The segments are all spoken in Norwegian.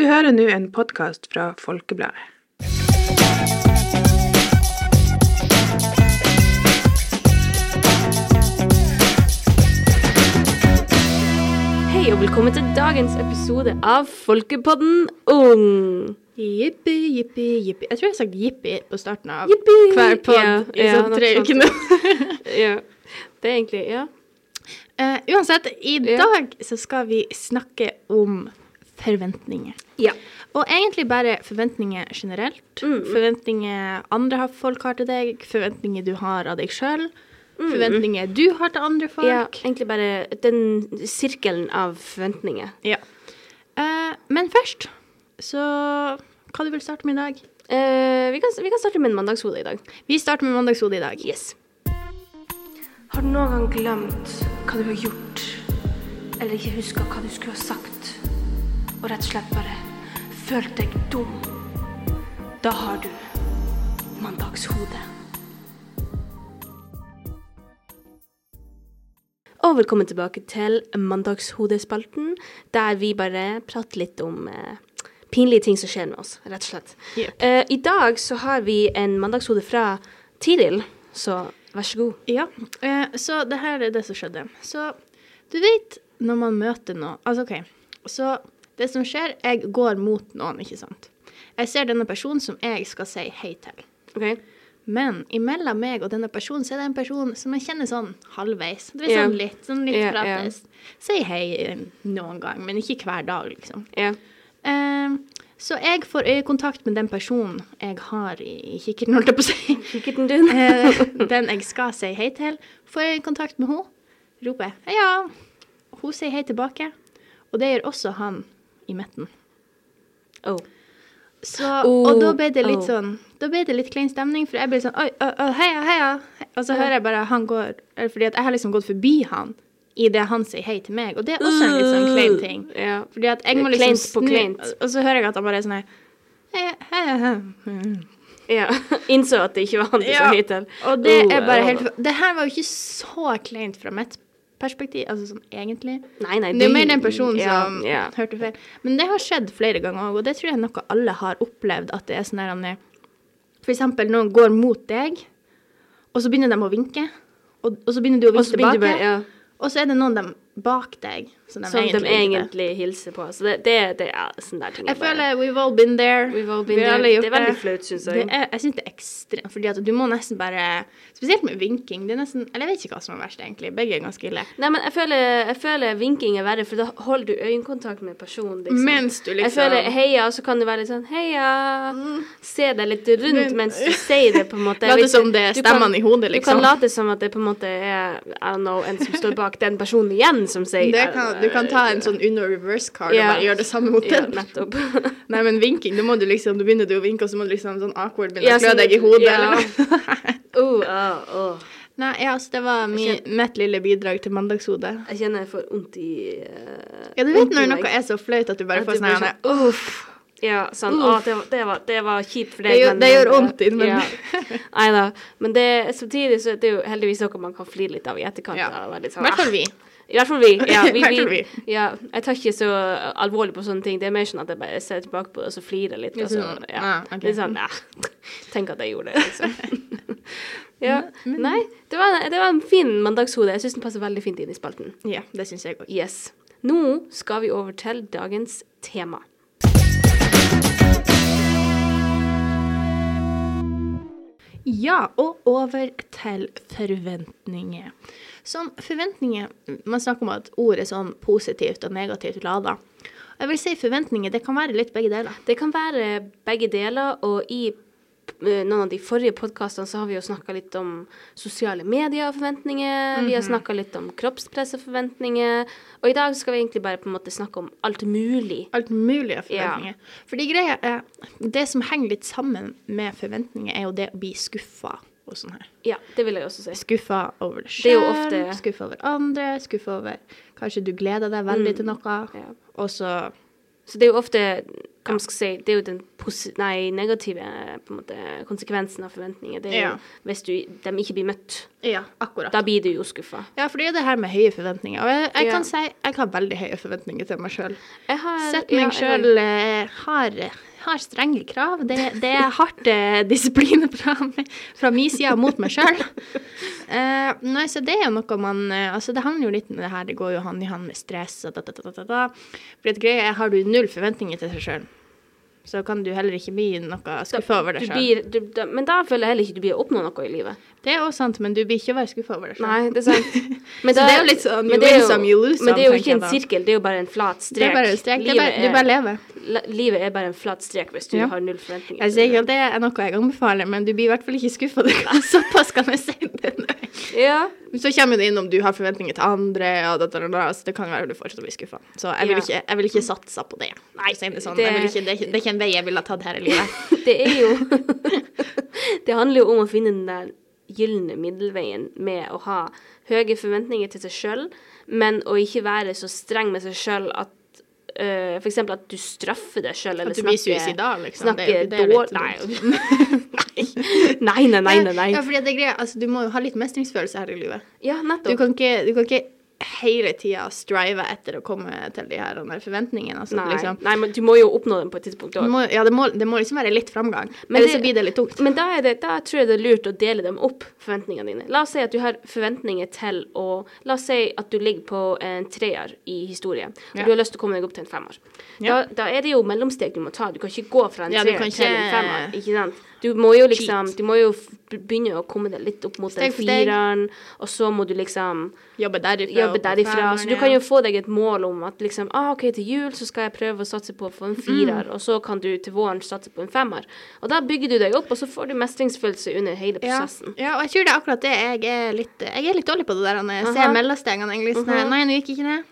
Du hører nå en podkast fra Folkebladet. Hei og velkommen til dagens episode av Folkepodden Ung. Jippi, jippi, jippi. Jeg tror jeg har sagt jippi på starten av Jippi! hver pod Ja, i ja, sånn tre uker nå. Ja, det er egentlig Ja. Uh, uansett, i Ja. dag så skal vi snakke om forventninger. Ja. Og egentlig bare forventninger generelt. Mm. Forventninger andre folk har til deg, forventninger du har av deg sjøl, Mm. forventninger du har til andre folk. ja. Egentlig bare den sirkelen av forventninger. Ja. Uh, men først, så hva du vil starte med i dag? Uh, vi, kan, vi kan starte med en mandagshode i dag. Vi starter med mandagshode i dag. Yes. Har du noen gang glemt hva du har gjort, eller ikke huska hva du skulle ha sagt, og rett og slett bare følt deg dum? Da har du mandagshode. Og velkommen tilbake til Mandagshodespalten, der vi bare prater litt om eh, pinlige ting som skjer med oss, rett og slett. Yep. Eh, I dag så har vi en mandagshode fra Tiril, så vær så god. Ja, eh, så det her er det som skjedde. Så du vet når man møter noe Altså OK. Så det som skjer, jeg går mot noen, ikke sant. Jeg ser denne personen som jeg skal si hei til. Okay. Men imellom meg og denne personen så er det en person som jeg kjenner sånn halvveis. Det vil Ja. sånn litt, sånn litt yeah, ja. Yeah. Si hei eh, noen gang, men ikke hver dag, liksom. Yeah. Eh, så jeg får øyekontakt med den personen jeg har i, kikkerten, holdt jeg på å si. Kikkerten din. Eh, den jeg skal si hei til, får jeg kontakt med henne, roper jeg heia. Hun sier hei tilbake, og det gjør også han i midten. Oh. Så, Oh, og da ble det litt oh. sånn Da ble det litt klein stemning, for jeg ble sånn Oi, oi, oi, heia, heia. Og så hører jeg bare han går eller Fordi at jeg har liksom gått forbi han idet han sier hei til meg, og det er også en litt sånn klein ting. Ja. Fordi at jeg må liksom snu, og så hører jeg at han bare er sånn her Heia, heia, heia. ja. Innså at det ikke var han du Ja. sa hei til. Og det er bare helt Det her var jo ikke så kleint fra mitt perspektiv, altså sånn egentlig. Nei, nei. Det er jo mer den personen ja, som ja. hørte feil. Men det har skjedd flere ganger òg, og det tror jeg er noe alle har opplevd. At det er sånn her er- eksempel noen går mot deg, og så begynner de å vinke. Og, og så begynner du å vinke tilbake. bare, ja. Og så er det noen dem bak deg som de Som egentlig de egentlig hilser på. Så det, det, det er sånn der ting. Jeg bare- føler we've all been there. We've all been there. Det er veldig flaut, syns jeg. Er, jeg syns det er ekstremt, fordi at du må nesten bare Spesielt med vinking. Det er nesten Eller jeg vet ikke hva som er verst, egentlig. Begge er ganske ille. Nei, men jeg føler, jeg føler vinking er verre, for da holder du øyekontakt med personen. Liksom. Mens du liksom Jeg føler heia, og så kan du være litt sånn heia. Se deg litt rundt Men- mens du sier det, på en måte. Late som det er du stemmene i hodet, Du liksom. kan late som at det på en måte er I don't know, en som står bak den personen igjen, som sier kan, du kan ta en sånn Uno reverse card yeah. og bare gjøre det samme mot Ja, den. nettopp. Nei, men vinking, da må du liksom Du begynner du å vinke, og så må du liksom sånn awkward begynne Ja, å klø sånn- deg i hodet. ja. Oh, ah, oh. Nei, ja, altså det var mi, kjenner, mitt lille bidrag til mandagshodet. Jeg kjenner jeg får vondt i uh, Ja, du vet når meg. noe er så flaut at du bare At får du sånn Uff. Ja, sånn. Å, det var, det, var, det var kjipt for deg. Det gjør- men- det gjør men- vondt inni, meg. Ja. Nei da. Men det, samtidig så er det jo heldigvis noe man kan flire litt av i etterkant. Ja. litt I sånn, hvert fall ah. vi. I hvert fall vi. Ja, vi, vi, ja, jeg tar ikke så alvorlig på sånne ting. Det er mer sånn at jeg bare ser tilbake på det og så flirer litt. Og så, sånn, ja. ah, ok. Litt sånn, ja. Tenk at jeg gjorde det, liksom. ja. Nei, det var, det var en fin mandagshode. Jeg syns den passer veldig fint inn i spalten. Ja, det syns jeg òg. Yes. Nå skal vi over til dagens tema. Ja, og over til forventninger. Som forventninger Man snakker om at ord er sånn positivt og negativt lada. Jeg vil si forventninger, det kan være litt begge deler. Det kan være begge deler, og i eh, noen av de forrige podkastene så har vi jo snakka litt om sosiale medier og forventninger. Vi har snakka litt om kroppspress og forventninger. Og i dag skal vi egentlig bare på en måte snakke om alt mulig. Alt mulig av forventninger. Fordi greia er Det som henger litt sammen med forventninger, er jo det å bli skuffa og sånn her. Ja, det vil jeg også si. Skuffa over deg Det sjøl, ofte- skuffa over andre, skuffa over Kanskje du gleder deg veldig til noe, Ja. og så Så det er jo ofte hva man skal si, det er jo den posi nei, negative på en måte, konsekvensen av forventninger. Det er jo hvis du, de ikke blir møtt. Ja, akkurat. Da blir du jo skuffa. Ja, for det er det her med høye forventninger. Og jeg, jeg Ja. kan si jeg har veldig høye forventninger til meg sjøl. Har Sett ja, meg jeg har- sjøl eh, har, har strenge krav. Det, det er hardt eh, disiplin fra, fra min side mot meg sjøl. Eh, nei, så det er jo noe man eh, Altså, det handler jo litt med det her, det går jo hånd i hånd med stress og da, da, da, da. For et greie er, har du null forventninger til deg sjøl, så kan du heller ikke bli noe skuffa over deg sjøl. Men da føler jeg heller ikke du blir oppnå noe i livet. Det er også sant, men du blir ikke å være skuffa over deg sjøl. Nei, det er sant. Men Så det er jo litt sånn, you win some, you lose Men det er jo ikke en sirkel, det er jo bare en flat strek. Det er bare en strek. Det er bare, du bare lever. Livet er bare en flat strek hvis du Ja. har null forventninger. Jeg sier ikke at det er noe jeg anbefaler, men du blir i hvert fall ikke skuffa. Såpass kan jeg si det. Ja. Så kommer det inn om du har forventninger til andre, og da, da, da, da, så det kan være du fortsatt blir skuffa. Så jeg vil, ikke, jeg vil ikke satse på det. Nei, si det sånn. det- ikke, det, er ikke, det en vei jeg ville tatt her i livet. Det er jo Det handler jo om å finne den der gylne middelveien med å ha høye forventninger til seg sjøl, men å ikke være så streng med seg sjøl at uh, for eksempel at du straffer deg sjøl, eller At du blir snakker, suicidal, liksom. Er snakker det er dårlig Nei. nei, nei, nei, nei, nei. Ja, fordi det er greia, altså, du må jo ha litt mestringsfølelse her i livet. Ja, Du kan ikke, du kan ikke hele tida strive etter å komme til de her forventningene. Altså, Nei, liksom. nei, men du må jo oppnå dem på et tidspunkt òg. ja, det må, det må liksom være litt framgang. Men Ellers det- så blir det litt tungt. Men da, det, da tror jeg det er lurt å dele dem opp, forventningene dine. La oss si at du har forventninger til å La oss si at du ligger på en treer i historie, og Ja. du har lyst til å komme deg opp til en femmer. Ja. Da, da er det jo mellomsteg du må ta. Du kan ikke gå fra en treer til en femmer. Ikke sant? Du må jo liksom Du må jo begynne å komme deg litt opp mot den fireren, og så må du liksom Jobbe derifra. jobbe derifra. Så du kan jo få deg et mål om at liksom ah, OK, til jul så skal jeg prøve å satse på å få en firer, Mm. og så kan du til våren satse på en femmer. Og da bygger du deg opp, og så får du mestringsfølelse under hele prosessen. ja, og jeg tror det er akkurat det. Jeg er litt, jeg er litt dårlig på det der å ser mellomstegene. egentlig sånn her. Nei, nå gikk ikke det.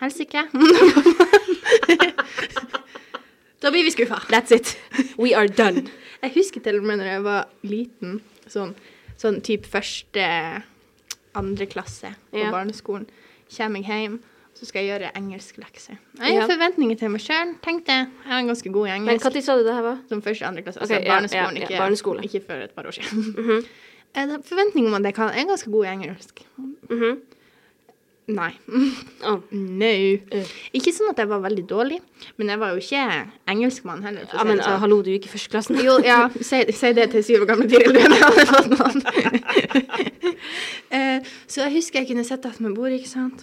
Helsike. da blir vi skuffa. That's it. We are done. Jeg husker til og med når jeg var liten, sånn, sånn type første, andre klasse på Ja. barneskolen, kommer jeg hjem, så skal jeg gjøre engelsklekser. Jeg har forventninger til meg sjøl. Tenkte jeg er ganske god i Men engelsk. når sa du det her var? Som første andre klasse. Okay, Altså barneskolen, ja, ja, ikke, barneskole. ikke før et par år siden. Jeg har forventninger om at jeg kan, jeg er ganske god i engelsk. Mhm. Nei. Oh. No. Uh. Ikke sånn at jeg var veldig dårlig, men jeg var jo ikke engelskmann heller. Ja, men uh, sånn. hallo, du gikk i førsteklassen. Jo, ja, si, si det til syv år gamle Tiril. fått noen. Eh, Så jeg husker jeg kunne sette meg med bordet, ikke sant.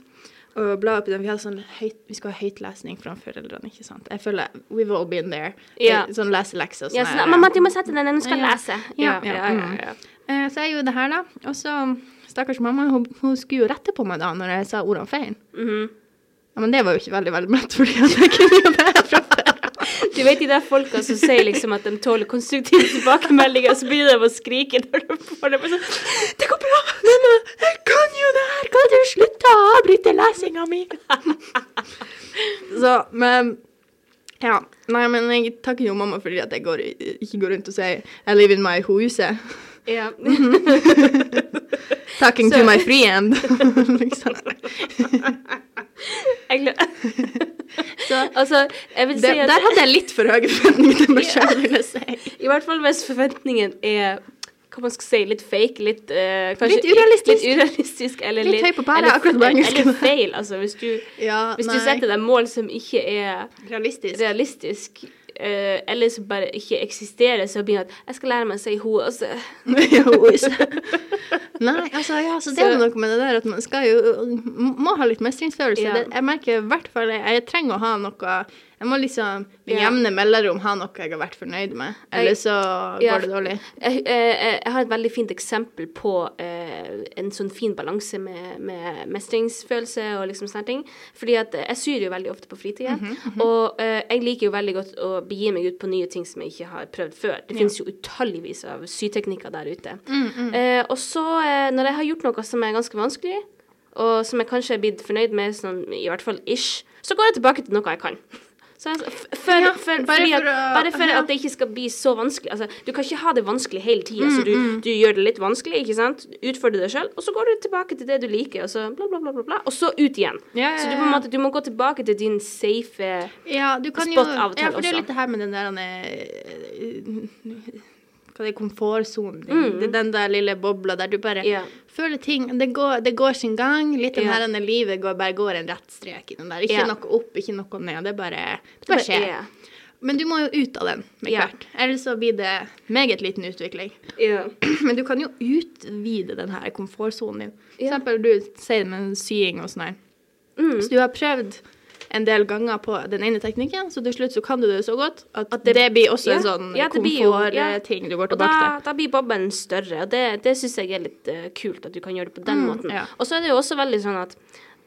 Og bla opp i den. Vi, hadde sånn høyt, vi skulle ha høytlesning fra foreldrene, ikke sant. Jeg føler we've all been there. Ja. Sånn leselekser og sånn. Ja, sånn, mamma, du må sette den du skal Ja. lese. Ja, Ja, ja, mm. Eh, Så jeg gjorde det her, da. Og så Stakkars mamma, hun, hun skulle jo rette på meg da når jeg sa ordene feil. Mhm. Ja, Men det var jo ikke veldig veldig velment, fordi jeg kunne jo det fra før. Du vet de der folka som sier liksom at de tåler konstruktive tilbakemeldinger, så begynner de å skrike når de får det. Sånn, det går bra! Mamma, jeg kan jo det her! Kan du slutte å avbryte lesinga mi? så, men Ja. Nei, men jeg takker jo mamma fordi at jeg går, ikke går rundt og sier I live in my huse. Ja. Talking Så- to my friend. liksom. Jeg. Så Altså, jeg vil det, si at der hadde jeg litt for høye forventninger til meg sjøl, vil jeg si. I hvert fall hvis forventningen er hva man skal si, litt fake, litt uh, kanskje Litt urealistisk. Litt urealistisk eller Litt høy på pæra, akkurat på engelsk. Eller feil, altså. Hvis du, Ja, hvis du setter deg mål som ikke er realistisk. realistisk, eh, eller som bare ikke eksisterer, så begynner at jeg skal lære meg å si ho, altså. Nei, altså, ja, så det er noe med det der at man skal jo må ha litt mestringsfølelse. Ja. Jeg merker i hvert fall jeg, jeg trenger å ha noe Jeg må liksom med jevne mellomrom ha noe jeg har vært fornøyd med. Eller så så Ja, går det dårlig. Jeg, jeg, jeg har et veldig fint eksempel på eh, en sånn fin balanse med, med mestringsfølelse og liksom sånne ting. Fordi at eh, jeg syr jo veldig ofte på fritida. Mhm, Og eh, jeg liker jo veldig godt å begi meg ut på nye ting som jeg ikke har prøvd før. Det finnes jo utalligvis av syteknikker der ute. Mm, Eh, og så, eh, når jeg har gjort noe som er ganske vanskelig, og som jeg kanskje er blitt fornøyd med, sånn, i hvert fall ish, så går jeg tilbake til noe jeg kan. Så jeg, for, for, bare at, for å- bare for at det ikke skal bli så vanskelig. Altså, du kan ikke ha det vanskelig hele tida, så du, du gjør det litt vanskelig, ikke sant? Utfordrer deg sjøl, og så går du tilbake til det du liker, og så bla, bla, bla, bla, bla og så ut igjen. Ja, ja, Så du, på en måte, du må gå tilbake til din safe Ja, Spot jo av og til Ja, for det er også. litt det her med den der eh, Hva det komfortsonen din. Mm. Det er Den der lille bobla der du bare yeah. føler ting Det går, det går sin gang. Litt av yeah. her livet går, bare går en rett strek i den der. Ikke yeah. noe opp, ikke noe ned. Det bare Det bare skjer. Yeah. Men du må jo ut av den med hvert. Ellers så blir det meget liten utvikling. Men du kan jo utvide den her komfortsonen din. For eksempel du sier det med sying og sånn her. Mm. Så du har prøvd en del ganger på den ene teknikken, så til slutt så kan du det så godt at, At det, det- blir også ja, en sånn ja, det ja. komfortting du går tilbake da, til. da blir bobben større, og det, det syns jeg er litt uh, kult, at du kan gjøre det på den Mm, måten. ja. Og så er det jo også veldig sånn at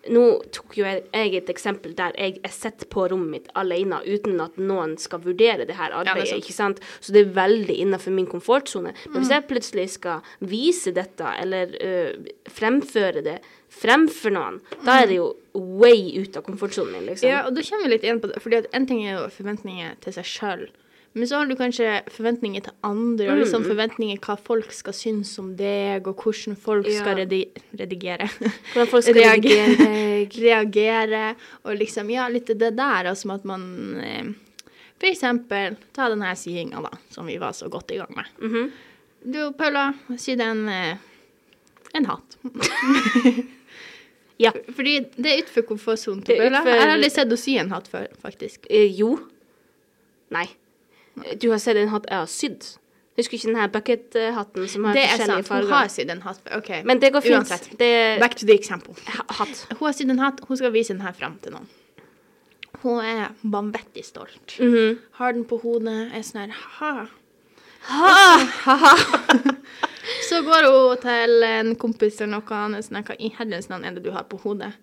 nå tok jo jeg, jeg et eksempel der jeg er sett på rommet mitt alene uten at noen skal vurdere det her arbeidet, sant. ikke sant? Så det er veldig innenfor min komfortsone. Men Mm. hvis jeg plutselig skal vise dette, eller uh, fremføre det fremfor noen, da er det jo way ut av komfortsonen min, liksom. Ja, og da kommer vi litt igjen på det, fordi at en ting er jo forventninger til seg sjøl. Men så har du kanskje forventninger til andre, og liksom Mm. forventninger hva folk skal synes om deg, og hvordan folk Ja. skal redi redigere. Hvordan folk skal Reagere. reagere reagere, og liksom, ja, litt det der, altså at man eh, For eksempel, ta denne her da, som vi var så godt i gang med. Mhm. Du, Paula, si den eh, en hatt. Ja. Fordi det er utenfor komfortsonen til Paula. Jeg har aldri sett henne sy en hatt før, faktisk. Eh, jo. Nei. Du har sett en hatt jeg har sydd. Husker ikke den her bucket-hatten som har Det er forskjellige sant. Hun har sydd en hatt. OK. Men det går fint. Uansett. Det Back to the example. hatt. Hun har sydd en hatt. Hun skal vise den her fram til noen. Hun er vanvittig stolt. Mhm. Har den på hodet, er sånn her ha. Så går hun til en kompis eller noe, han er sånn hva i herrens navn er det du har på hodet?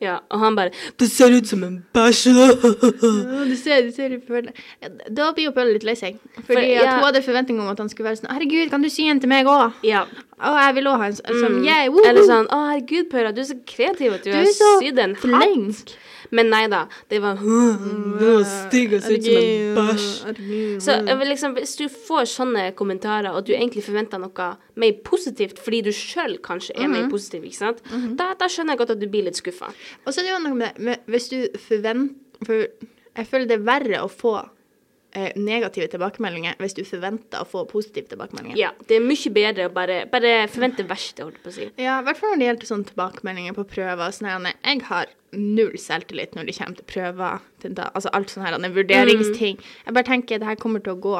Ja, og han bare Det ser ut som en bæsj! Ja, du ser, du ser Da blir jo Pølle litt lei seg. Fordi ja. hun hadde forventning om at han skulle være sånn Herregud, kan du si en til meg òg? ja. Å, jeg vil òg ha en sånn. Mm. Yeah! Eller sånn Å, herregud, Paula, du er så kreativ at du, Du har sydd en hatt. Men nei da. Det var stygg og ser ut som en bæsj. Så liksom, hvis du får sånne kommentarer, og du egentlig forventer noe mer positivt fordi du sjøl kanskje er Mhm. mer positiv, ikke sant? da, da skjønner jeg godt at du blir litt skuffa. Og så er det jo noe med med, Hvis du forventer For jeg føler det er verre å få negative tilbakemeldinger hvis du forventer å få positive tilbakemeldinger. Ja, det er mye bedre å bare, bare forvente verste, holdt på å si. Ja, i hvert fall når det gjelder sånne tilbakemeldinger på prøver. Sånn her, jeg har null selvtillit når det kommer til prøver. Til da, altså alt sånne her, vurderingsting. vurderingsting. Jeg bare tenker det her kommer til å gå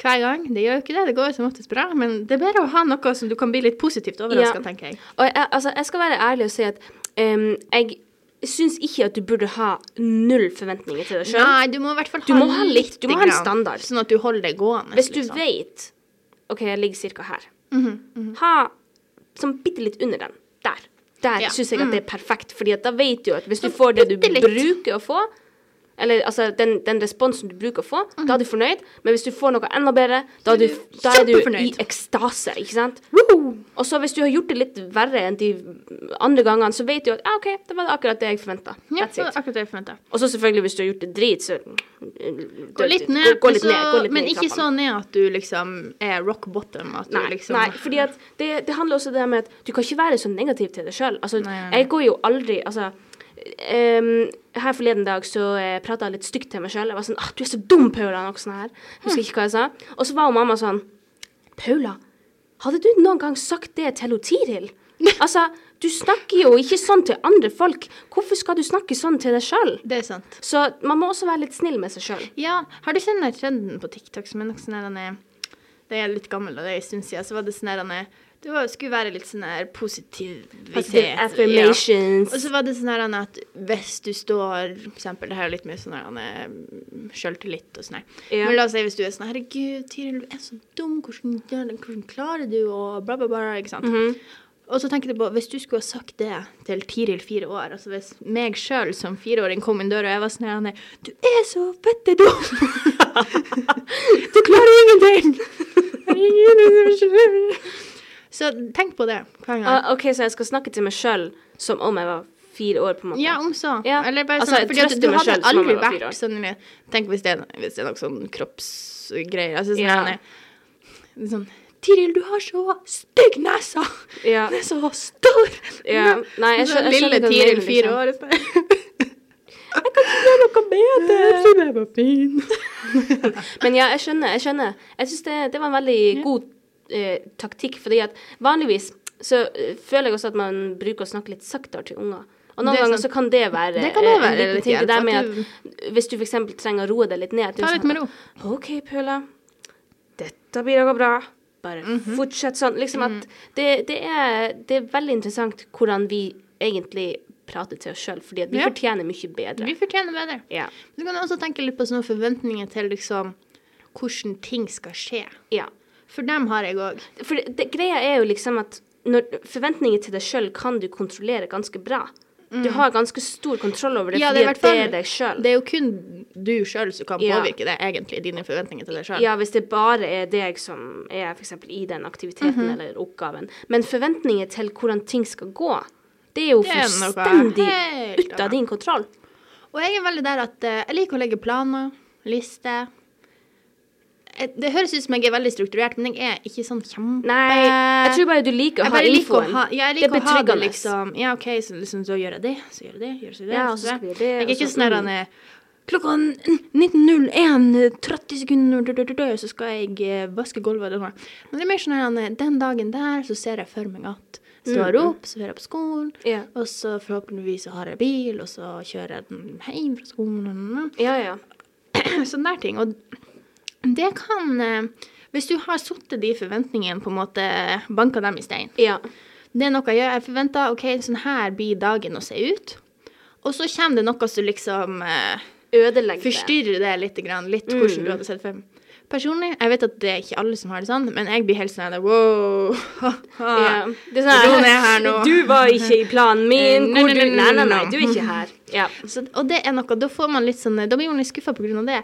hver gang. Det gjør jo ikke det, det går jo som oftest bra. Men det er bedre å ha noe som du kan bli litt positivt overraska, Ja. tenker jeg. Og jeg, altså, jeg skal være ærlig og si at um, jeg syns ikke at du burde ha null forventninger til deg sjøl. Nei, du må i hvert fall Du ha ha litt, du må ha en standard. Sånn at du holder det gående. Hvis du liksom. vet OK, jeg ligger cirka her. Mhm, Ha sånn bitte litt under den. Der. Der Ja. syns jeg at det er perfekt, Fordi da vet du at hvis du får det du litt. bruker å få, eller altså den, den responsen du bruker å få, da er du fornøyd. Men hvis du får noe enda bedre, da er du, da er du i ekstase, ikke sant? Og så hvis du har gjort det litt verre enn de andre gangene, så vet du at ja, OK, det var akkurat det jeg forventa. Ja, That's så akkurat det jeg forventa. Og så selvfølgelig, hvis du har gjort det drit, så Gå litt ned, Gå, gå litt ned, gå litt men ned ikke så ned at du liksom er rock bottom. At Nei, du liksom nei, fordi at det, det handler også med at du kan ikke være så negativ til deg sjøl. Altså, nei, nei. jeg går jo aldri Altså ehm, her forleden dag så uh, prata jeg litt stygt til meg sjøl. Jeg var sånn ah, 'Du er så dum, Paula.' Noe sånt her. Husker ikke hva jeg sa. Og så var jo mamma sånn 'Paula, hadde du noen gang sagt det til Tiril?' Altså, du snakker jo ikke sånn til andre folk. Hvorfor skal du snakke sånn til deg sjøl? Det er sant. Så man må også være litt snill med seg sjøl. Ja, har du sett den trenden på TikTok som er noe sånn her Det er litt gammel, og det er en stund siden. Så var det sånn her Det var, skulle være litt sånn her positivitet. Positive Ja. Og så var det sånn her at hvis du står For eksempel, det her er litt mye sånn her mm, sjøltillit og sånn her. Ja. Men la oss si hvis du er sånn Herregud, Tiril, du er så dum. Hvordan, hvordan klarer du å bla, bla, bla. Ikke sant. Mhm. Og så tenker jeg på, hvis du skulle ha sagt det til Tiril fire år, altså hvis meg sjøl som fireåring kom inn døra og jeg var sånn her Du er så fette dum! du klarer ingenting! så tenk på det hver gang. Ah, OK, så jeg skal snakke til meg sjøl som om jeg var fire år, på en måte. Ja, om så. Ja. Eller bare Altså, sånn, fordi at du hadde aldri vært sånn Tenk hvis det, er- hvis det er noe sånn kroppsgreier. Altså sånn Ja. ja. sånn Tiril, du har så stygg nese! Ja. Den er så stor! Ja. Nei, jeg skjønner, skjø- jeg skjønner Lille Tiril, fire liksom. år. sånn. Jeg kan ikke gjøre noe med det! Jeg trodde jeg var fin. Men ja, jeg skjønner. Jeg skjønner. Jeg syns det, det var en veldig god eh, taktikk, fordi at vanligvis så eh, føler jeg også at man bruker å snakke litt saktere til unger. Og noen er ganger så kan det være Det kan det eh, være liten ting. Det der med at hvis du f.eks. trenger å roe deg litt ned Ta litt med ro. OK, Pøla. Dette blir gå bra. Bare Mhm. fortsett sånn. Liksom at det, det, er, det er veldig interessant hvordan vi egentlig prater til oss sjøl, fordi at vi Ja. fortjener mye bedre. Vi fortjener bedre. Ja. Så kan du også tenke litt på sånne forventninger til liksom hvordan ting skal skje. ja. For dem har jeg òg. For det, greia er jo liksom at når forventninger til deg sjøl kan du kontrollere ganske bra. Du har ganske stor kontroll over det Mm. Ja, fordi det i at hvert fall- det er deg sjøl. Det er jo kun du sjøl som kan Ja. påvirke det, egentlig, dine forventninger til deg sjøl. Ja, hvis det bare er deg som er f.eks. i den aktiviteten Mhm. eller oppgaven. Men forventninger til hvordan ting skal gå, det er jo Det er fullstendig ut av din kontroll. Og jeg er veldig der at eh, jeg liker å legge planer, lister. Jeg- Det høres ut som jeg er veldig strukturert, men jeg er ikke sånn kjempe Nei, jeg tror bare du liker å Jeg ha å infoen. ha, ja, jeg Det er liker ha det liksom Ja, OK, så, liksom, så gjør jeg det, så gjør jeg det, gjør jeg det. Ja, og så vi det, Jeg er ikke sånn mm. Klokka 19.01, 30 sekunder, så skal jeg eh, vaske gulvet. Men det er mer sånn at er, den dagen der så ser jeg for meg at står Mm. opp, så hører jeg på skolen, Ja. og så forhåpentligvis så har jeg bil, og så kjører jeg den hjem fra skolen. Ja, ja. Sånne der ting. Og det kan eh, Hvis du har satt de forventningene, på en måte banka dem i stein. ja. Det er noe jeg gjør. Jeg forventer OK, sånn her blir dagen å se ut. Og så kommer det noe som liksom ødelegger det. forstyrrer det litt, litt Mm. hvordan du hadde sett for deg. Personlig, jeg vet at det er ikke alle som har det sånn, men jeg blir helt sånn wow. Ja. Det er sånn ned her nå. Du var ikke i planen min. Nei, nei, nei, Nei, nei, du er ikke her. Ja. Så, og det er noe, da får man litt sånn, da blir man litt skuffa av det.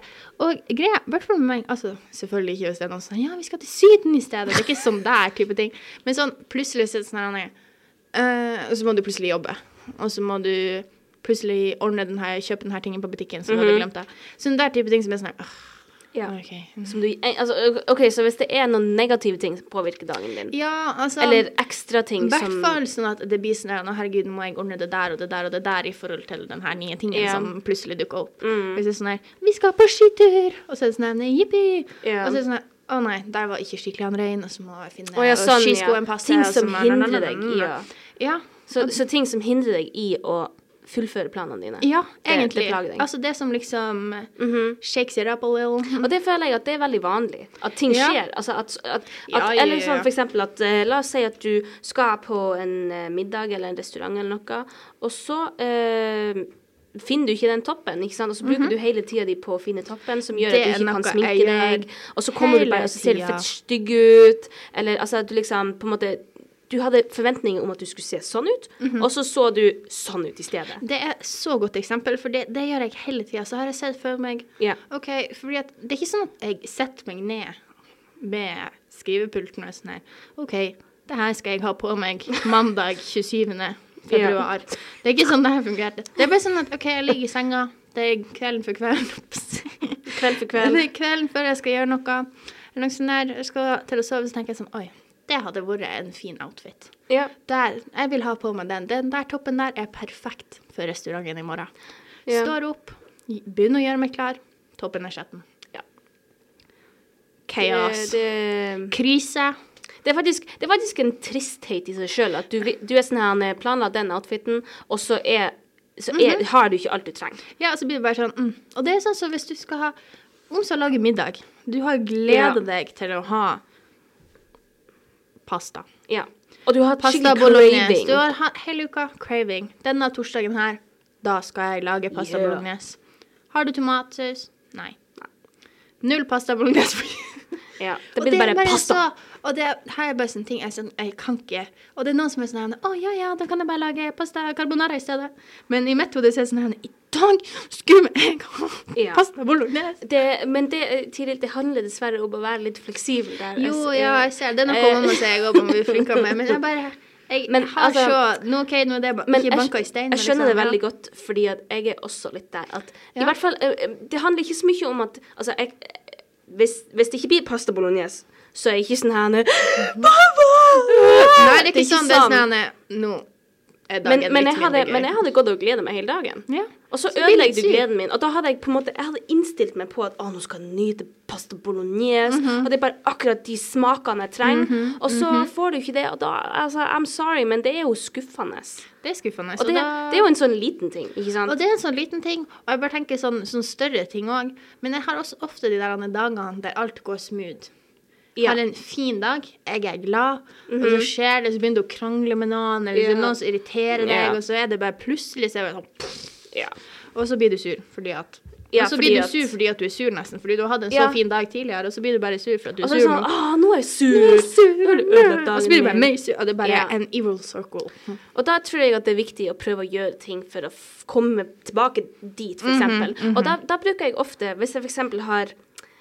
Og greia, i hvert fall med meg, altså selvfølgelig ikke hvis det er noen sånn, ja, vi skal til Syden i stedet, det er ikke sånn der type ting. Men sånn, plutselig så er det sånn her, eh, og så må du plutselig jobbe, og så må du plutselig ordne den her, kjøpe den her tingen på butikken, som du hadde glemt det. Sånn der type ting som er sånn her, «Åh, ja. ok. Som du, eh, altså, OK, så hvis det er noen negative ting som påvirker dagen din, Ja, altså... eller ekstra ting I hvert fall sånn at det blir sånn her, herregud, nå må jeg ordne det der og det der og det der i forhold til den her nye tingen Ja. som plutselig dukker opp. Mm. Hvis det er sånn her, vi skal på skitur, og så er det sånn her, jippi. Ja. Og så er det sånn her, å nei, der var ikke skiklærne rein, og så må jeg finne, oh, ja, sånn, skiskoen ja. Ting som hindrer deg i å Ja, så, så ting som hindrer deg i å fullføre planene dine. ja, egentlig. det deg. Altså det som liksom Mhm. shakes it up a little. Og det føler jeg at det er veldig vanlig. At ting Ja. skjer. Altså at, at, at Ja, ja, Eller sånn for eksempel at uh, La oss si at du skal på en uh, middag eller en restaurant eller noe, og så uh, finner du ikke den toppen, ikke sant? og så bruker du hele tida di på å finne toppen, som gjør. Det at du ikke kan sminke deg, og så kommer du bare og så ser du fett stygg ut, eller altså at du liksom på en måte Du hadde forventninger om at du skulle se sånn ut, Mhm. og så så du sånn ut i stedet. Det er så godt eksempel, for det, det gjør jeg hele tida. Så har jeg sett for meg yeah. OK, fordi at det er ikke sånn at jeg setter meg ned med skrivepulten og sånn her. OK, det her skal jeg ha på meg mandag 27. februar. Det er ikke sånn det her fungerte. Det er bare sånn at OK, jeg ligger i senga. Det er kvelden for kvelden. Kveld for Det er kvelden før jeg skal gjøre noe. Eller noe sånt der. Jeg skal til å sove, så tenker jeg sånn Oi, det hadde vært en fin outfit. Ja. Der, jeg vil ha på meg den. Den der toppen der er perfekt for restauranten i morgen. Ja. Står opp, begynner å gjøre meg klar. Toppen er skjetten. Ja. Chaos. Det, det, Krise. Det er, faktisk, det er faktisk en tristhet i seg sjøl at du, du er sånn her, er planla den outfiten, og så, er, så er, har du ikke alt du trenger. Ja, og så blir det bare sånn mm. Og det er sånn som hvis du skal ha Om så lager middag. Du har gleda Ja. deg til å ha pasta. Ja. Og du har hatt Pasta skikkelig bolognese. craving. Du har hatt hele uka craving. Denne torsdagen her, da skal jeg lage pasta Yeah. bolognese. Har du tomatsaus? Nei. Null pasta bolognese. Ja. Det Og blir bare, er pasta. Så, og det her er bare sånne ting jeg, sånn, jeg kan ikke Og det er noen som er sånn Å ja, ja, da kan jeg bare lage pasta carbonara i stedet. Men i mitt hode så er det sånn I dag skulle jeg ha Ja. pasta bolognese. Det, men det, eh, Tiril, det handler dessverre om å være litt fleksibel der. Jo, Altså, ja, eh, jeg ser det. Det er noe mamma sier jeg òg må bli flinkere med. Men jeg bare Jeg Men, har altså- så nå, OK, nå er det ba- ikke banka i stein. jeg skjønner liksom, det veldig ja. godt, fordi at jeg er også litt der at I hvert fall eh, Det handler ikke så mye om at Altså, jeg Hvis, hvis det ikke blir pasta bolognese, så er jeg ikke sånn her Pappa! Nei, det er ikke sånn. Det er sånn her, Nå er Men, men, jeg hadde, men jeg hadde gått og gleda meg hele dagen. Ja. Og så Så ødelegger du gleden min. Og da hadde jeg på en måte Jeg hadde innstilt meg på at å, nå skal jeg nyte pasta bolognese. Mhm. Og det er bare akkurat de smakene jeg trenger. Og så får du ikke det. Og da Altså, I'm sorry, men det er jo skuffende. Det er skuffende. Og så det, da- det er jo en sånn liten ting, ikke sant? Og det er en sånn liten ting, og jeg bare tenker sånn, sånn større ting òg. Men jeg har også ofte de der dagene der alt går smooth. Ja. Mhm. Har en fin dag, jeg er glad, og så skjer det, så begynner du å krangle med noen, eller er Ja. noen som irriterer deg, og så er det bare plutselig så er det sånn pff, ja. Og så blir du sur fordi at Ja, Og så blir du sur fordi at du er sur, nesten. Fordi du har hatt en så Ja. fin dag tidligere, og så blir du bare sur for at du Og er så er det sånn nå. Å, nå er jeg sur. Nå er jeg sur. Nå er ødelagt Og så blir du bare mer sur. Og det er bare yeah. en evil circle. Og da tror jeg at det er viktig å prøve å gjøre ting for å komme tilbake dit, for eksempel. Og da, da bruker jeg ofte, hvis jeg for eksempel har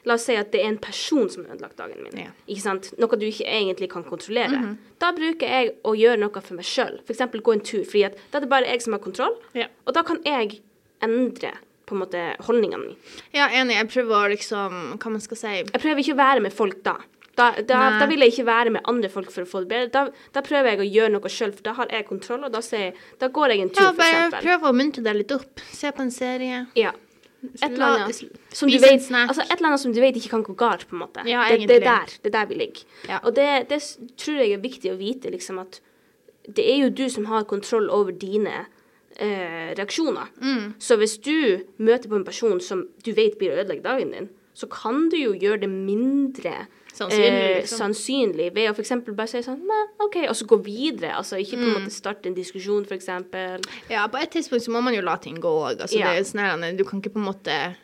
La oss si at det er en person som har ødelagt dagen min. Ja. Ikke sant? Noe du ikke egentlig kan kontrollere. Da bruker jeg å gjøre noe for meg sjøl. F.eks. gå en tur. fordi da er det bare jeg som har kontroll. Ja. Og da kan jeg endre på en måte holdningene mine. Ja, enig. Jeg prøver å liksom Hva man skal si Jeg prøver ikke å være med folk da. Da, da, da vil jeg ikke være med andre folk for å få det bedre. Da, da prøver jeg å gjøre noe sjøl, for da har jeg kontroll, og da, jeg, går jeg en tur, Ja, for bare eksempel. prøve å muntre deg litt opp. Se på en serie. Ja. Et eller annet som du vet, altså et eller annet som du vet ikke kan gå galt, på en måte. Ja, det, det, er der, det er der vi ligger. Ja. Og det, det tror jeg er viktig å vite, liksom at det er jo du som har kontroll over dine eh, reaksjoner. Mm. Så hvis du møter på en person som du vet blir å ødelegge dagen din, så kan du jo gjøre det mindre Sannsynlig, eh, liksom. sannsynlig ved å f.eks. bare si sånn Nei, OK, og så gå videre. Altså ikke på en Mm. måte starte en diskusjon, f.eks. Ja, på et tidspunkt så må man jo la ting gå òg. Altså, Ja. det er sånn her, Du kan ikke på en måte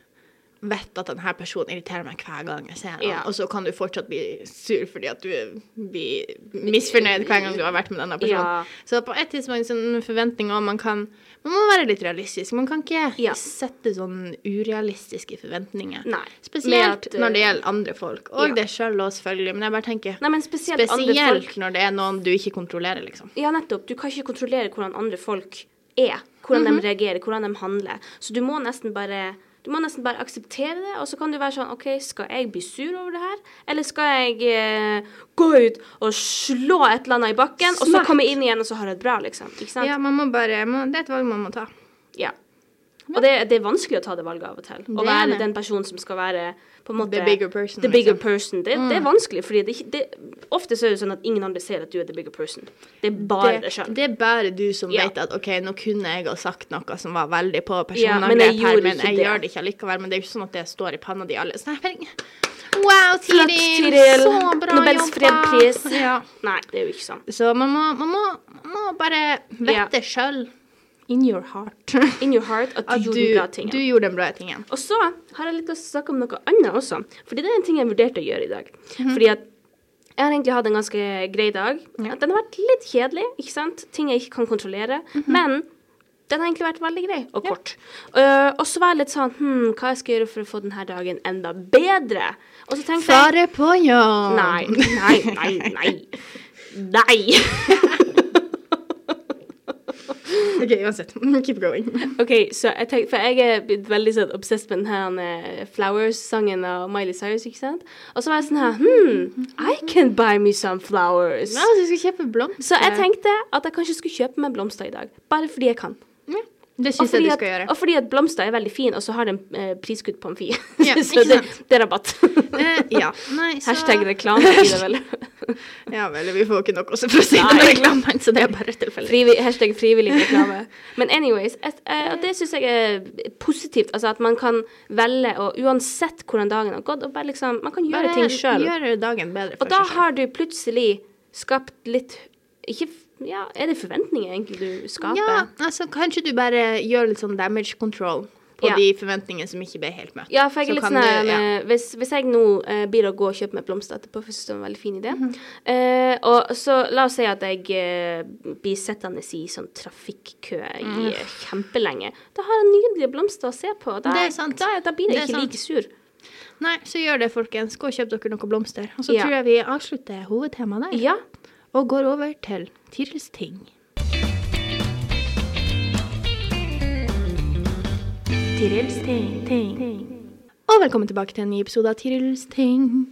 vite at denne personen irriterer meg hver gang jeg ser ham, Ja. og så kan du fortsatt bli sur fordi at du blir misfornøyd hver gang du har vært med denne personen. Ja. Så på et tidspunkt sånn forventninger man kan Man må være litt realistisk. Man kan ikke Ja. sette sånn urealistiske forventninger. Nei. Spesielt at, når det eh, gjelder andre folk. Og det sjøl òg, selvfølgelig. Men jeg bare tenker Nei, men spesielt, Spesielt når det er noen du ikke kontrollerer, liksom. Ja, nettopp. Du kan ikke kontrollere hvordan andre folk er. Hvordan Mhm. de reagerer, hvordan de handler. Så du må nesten bare du må nesten bare akseptere det, og så kan du være sånn OK, skal jeg bli sur over det her? Eller skal jeg eh, gå ut og slå et eller annet i bakken, og så komme inn igjen, og så har jeg det bra, liksom? Ikke sant? Ja, man må bare man, Det er et valg man må ta. Ja. Og det, det er vanskelig å ta det valget av og til. Å være den personen som skal være på en måte The bigger person, The bigger liksom. person. Det, det er vanskelig, fordi det, det, ofte så er det sånn at ingen andre ser at du er the bigger person. Det er bare det, deg sjøl. det er bare du som Ja. vet at OK, nå kunne jeg ha sagt noe som var veldig på Ja, men jeg her, men jeg gjør det ikke allikevel. Men det er jo ikke sånn at det står i panna di alle. snapping. wow, Tiril! Så bra Nobels jobba! fredpris. Ja. Nei, det er jo ikke sånn. Så man må, man må, man må bare Ja. vite sjøl, in your heart, In your heart at du at gjorde du, den bra tingen. du gjorde den bra tingen. Og så har jeg litt å snakke om noe annet også. Fordi det er en ting jeg vurderte å gjøre i dag. Mhm. Fordi at jeg har egentlig hatt en ganske grei dag. Ja. Den har vært litt kjedelig, ikke sant? Ting jeg ikke kan kontrollere. Mhm. Men den har egentlig vært veldig grei og kort. Uh, og så var jeg litt sånn Hm, hva jeg skal gjøre for å få denne dagen enda bedre? Og så tenkte jeg Fare på jobb! Nei, nei, nei, nei. Nei. OK, uansett. Keep going. OK, så jeg tenk, for jeg er blitt veldig sånn obsessed med den her eh, Flowers-sangen av Miley Cyrus, ikke sant? Og så var jeg sånn her Hmm, I can buy me some flowers. Ja, så du skal kjøpe blomster. Så jeg tenkte at jeg kanskje skulle kjøpe meg blomster i dag. Bare fordi jeg kan. Det syns jeg du skal gjøre. og fordi at blomster er veldig fine, og så har de eh, priskutt på Amfi. Ja, så det, det er rabatt. Eh, ja. Nei, så Hashtag reklame blir det vel. Ja vel, vi får ikke noe også for å si det den reklamen, så det er bare tilfeldig. Frivi, hashtag frivillig reklame. Men anyways, et, eh, det syns jeg er positivt. Altså at man kan velge, og uansett hvordan dagen har gått, og bare liksom Man kan gjøre Bare ting sjøl. Og da har du plutselig skapt litt Ikke Ja, er det forventninger egentlig du skaper? Ja, altså kanskje du bare gjør litt sånn damage control på Ja. de forventningene som ikke ble helt møtt. Ja, for jeg er litt sånn du- ja. eh, hvis, hvis jeg nå uh, blir å gå og kjøpe meg blomster etterpå, for jeg synes det var en veldig fin idé mm -hmm. uh, Og så la oss si at jeg uh, blir sittende i sånn trafikkø i eh, kjempelenge. Da har jeg nydelige blomster å se på. Da, Det er sant. Da, da blir jeg Det ikke like sur. Nei, så gjør det, folkens. Gå og kjøp dere noen blomster. Og så Ja. tror jeg vi avslutter hovedtemaet der. Ja. Og går over til Tirils ting. Tirils ting, ting. Og velkommen tilbake til en ny episode av Tirils ting.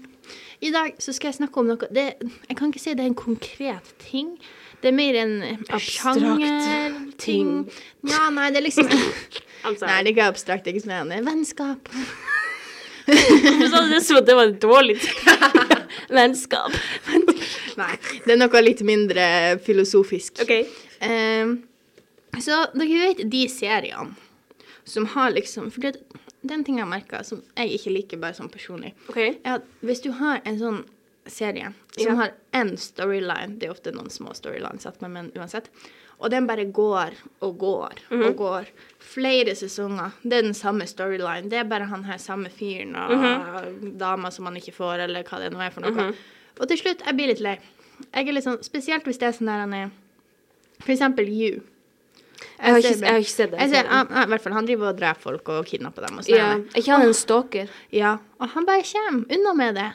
I dag så skal jeg snakke om noe det, Jeg kan ikke si det er en konkret ting. Det er mer en Abstrakt sjangerting. ting. Ja, nei, det er liksom Altså, Nei, det er ikke abstrakt. Det er ikke sånn eh, vennskap. Du sa det som at det var en dårlig vennskap? Nei, det er noe litt mindre filosofisk. OK. Eh, så dere vet de seriene som har liksom For det, det er en ting jeg merka som jeg ikke liker bare sånn personlig. okay. er at hvis du har en sånn serie som Ja. har én storyline Det er ofte noen små storylines, men uansett. Og den bare går og går Mhm. og går. Flere sesonger. Det er den samme storyline. Det er bare han her samme fyren og Mhm. dama som han ikke får, eller hva det nå er for noe. Og til slutt, jeg blir litt lei. Jeg er litt sånn, Spesielt hvis det er sånn der han er For eksempel You. Jeg har ikke, jeg har ikke sett det. Jeg ser, ja, i hvert fall, han driver og dreper folk og kidnapper dem. og sånn. ja. Ikke han en stalker? Ja, og han bare kommer unna med det.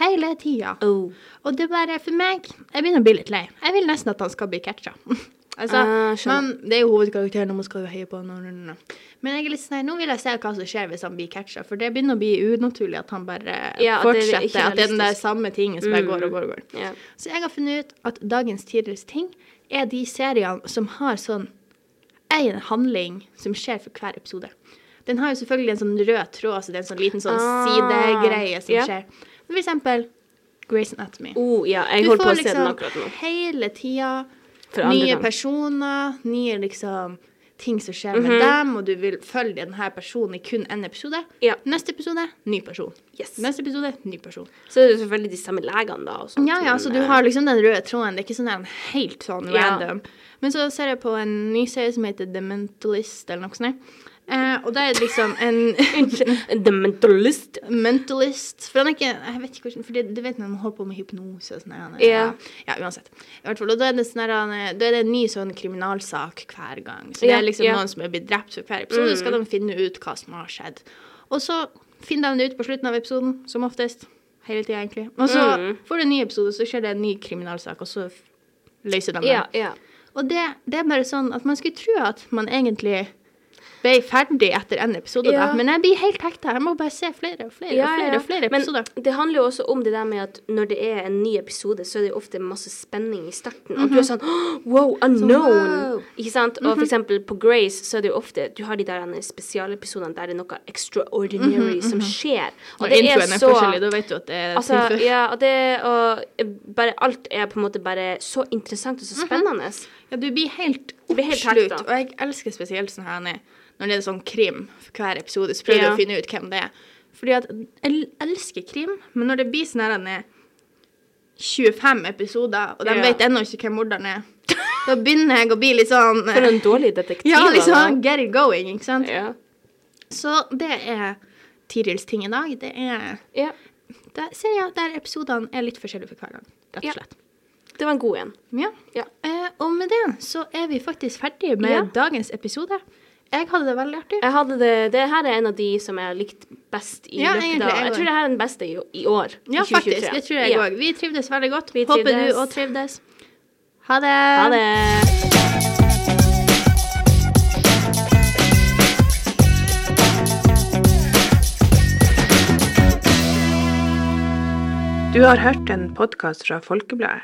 Hele tida. Oh. Og det bare, for meg, jeg begynner å bli litt lei. Jeg vil nesten at han skal bli catcha. altså, uh, men det er jo hovedkarakteren, og man skal jo heie på han. Men jeg er litt sånn, nå vil jeg se hva som skjer hvis han blir catcha, for det begynner å bli unaturlig at han bare Ja, det er fortsetter. At det er den der samme tingen som bare går og går og går. Yeah. Så jeg har funnet ut at dagens tidligere ting er de seriene som har sånn én handling som skjer for hver episode. Den har jo selvfølgelig en sånn rød tråd, altså det er en sånn liten sånn Ah, sidegreie som yeah. skjer. For eksempel Grace Anatomy. Oh, ja, jeg Du holder på å se den liksom akkurat nå. hele tida nye personer, nye liksom ting som skjer Mhm. med dem, og du vil følge denne personen i kun én episode. Ja. Neste episode, ny person. Yes. Neste episode, ny person. Så er det selvfølgelig de samme legene, da. Og sånt, Ja, ja, så du har liksom den røde tråden. Det er ikke sånn en helt sånn Ja. random. Men så ser jeg på en ny serie som heter The Mentalist, eller noe sånt. Eh, og da er det liksom en The Mentalist. mentalist For han er ikke Jeg vet ikke hvordan For det, du vet når man holder på med hypnose og sånn. er- Ja. ja, uansett. I hvert fall. Og da er det sånn her, er- da er det en ny sånn kriminalsak hver gang. Så det er liksom yeah. noen som er blitt drept for hver episode, så skal de finne ut hva som har skjedd. Og så finner de det ut på slutten av episoden, som oftest. Hele tida, egentlig. Og så Mm. får du en ny episode, så skjer det en ny kriminalsak, og så løser de det. Ja, ja. Og det, det er bare sånn at man skulle tro at man egentlig ble ferdig etter en episode, Ja. da. Men jeg blir helt hekta. Jeg må bare se flere og flere og flere, og flere episoder. Men det handler jo også om det der med at når det er en ny episode, så er det jo ofte masse spenning i starten. Og du er sånn «Åh, Wow, unknown! wow. Ikke sant? Og for eksempel på Grace så er det jo ofte Du har de der spesialepisodene der det er noe extraordinary som skjer. Og det er så er så forskjellig, da vet du at det er Altså, tilfør. ja, og det og bare Alt er på en måte bare så interessant og så spennende. Ja, du blir helt oppslukt. Og jeg elsker spesielt sånn her når det er sånn krim for hver episode, så prøver Ja. du å finne ut hvem det er. Fordi at jeg elsker krim, men når det blir sånn her er 25 episoder, og de Ja. vet ennå ikke hvem morderen er, da begynner jeg å bli litt sånn For en dårlig detektiv. Ja, da. liksom get it going, ikke sant? Ja. Så det er Tirils ting i dag. Det er ja. der, ser jeg der episodene er litt forskjellige for hver gang, rett og slett. Det var en god en. Ja. Ja. Eh, og med det så er vi faktisk ferdige med Ja. dagens episode. Jeg hadde det veldig artig. Jeg hadde det, det her er en av de som jeg har likt best i Ja, løpet av jeg tror det her er den beste i, i år. Ja, i faktisk. Det tror jeg Ja. Vi trivdes veldig godt. Vi Håper trivdes. du òg trivdes. Ha det. Ha det. Du har hørt en podkast fra Folkebladet.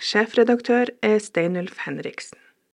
Sjefredaktør er Steinulf Henriksen.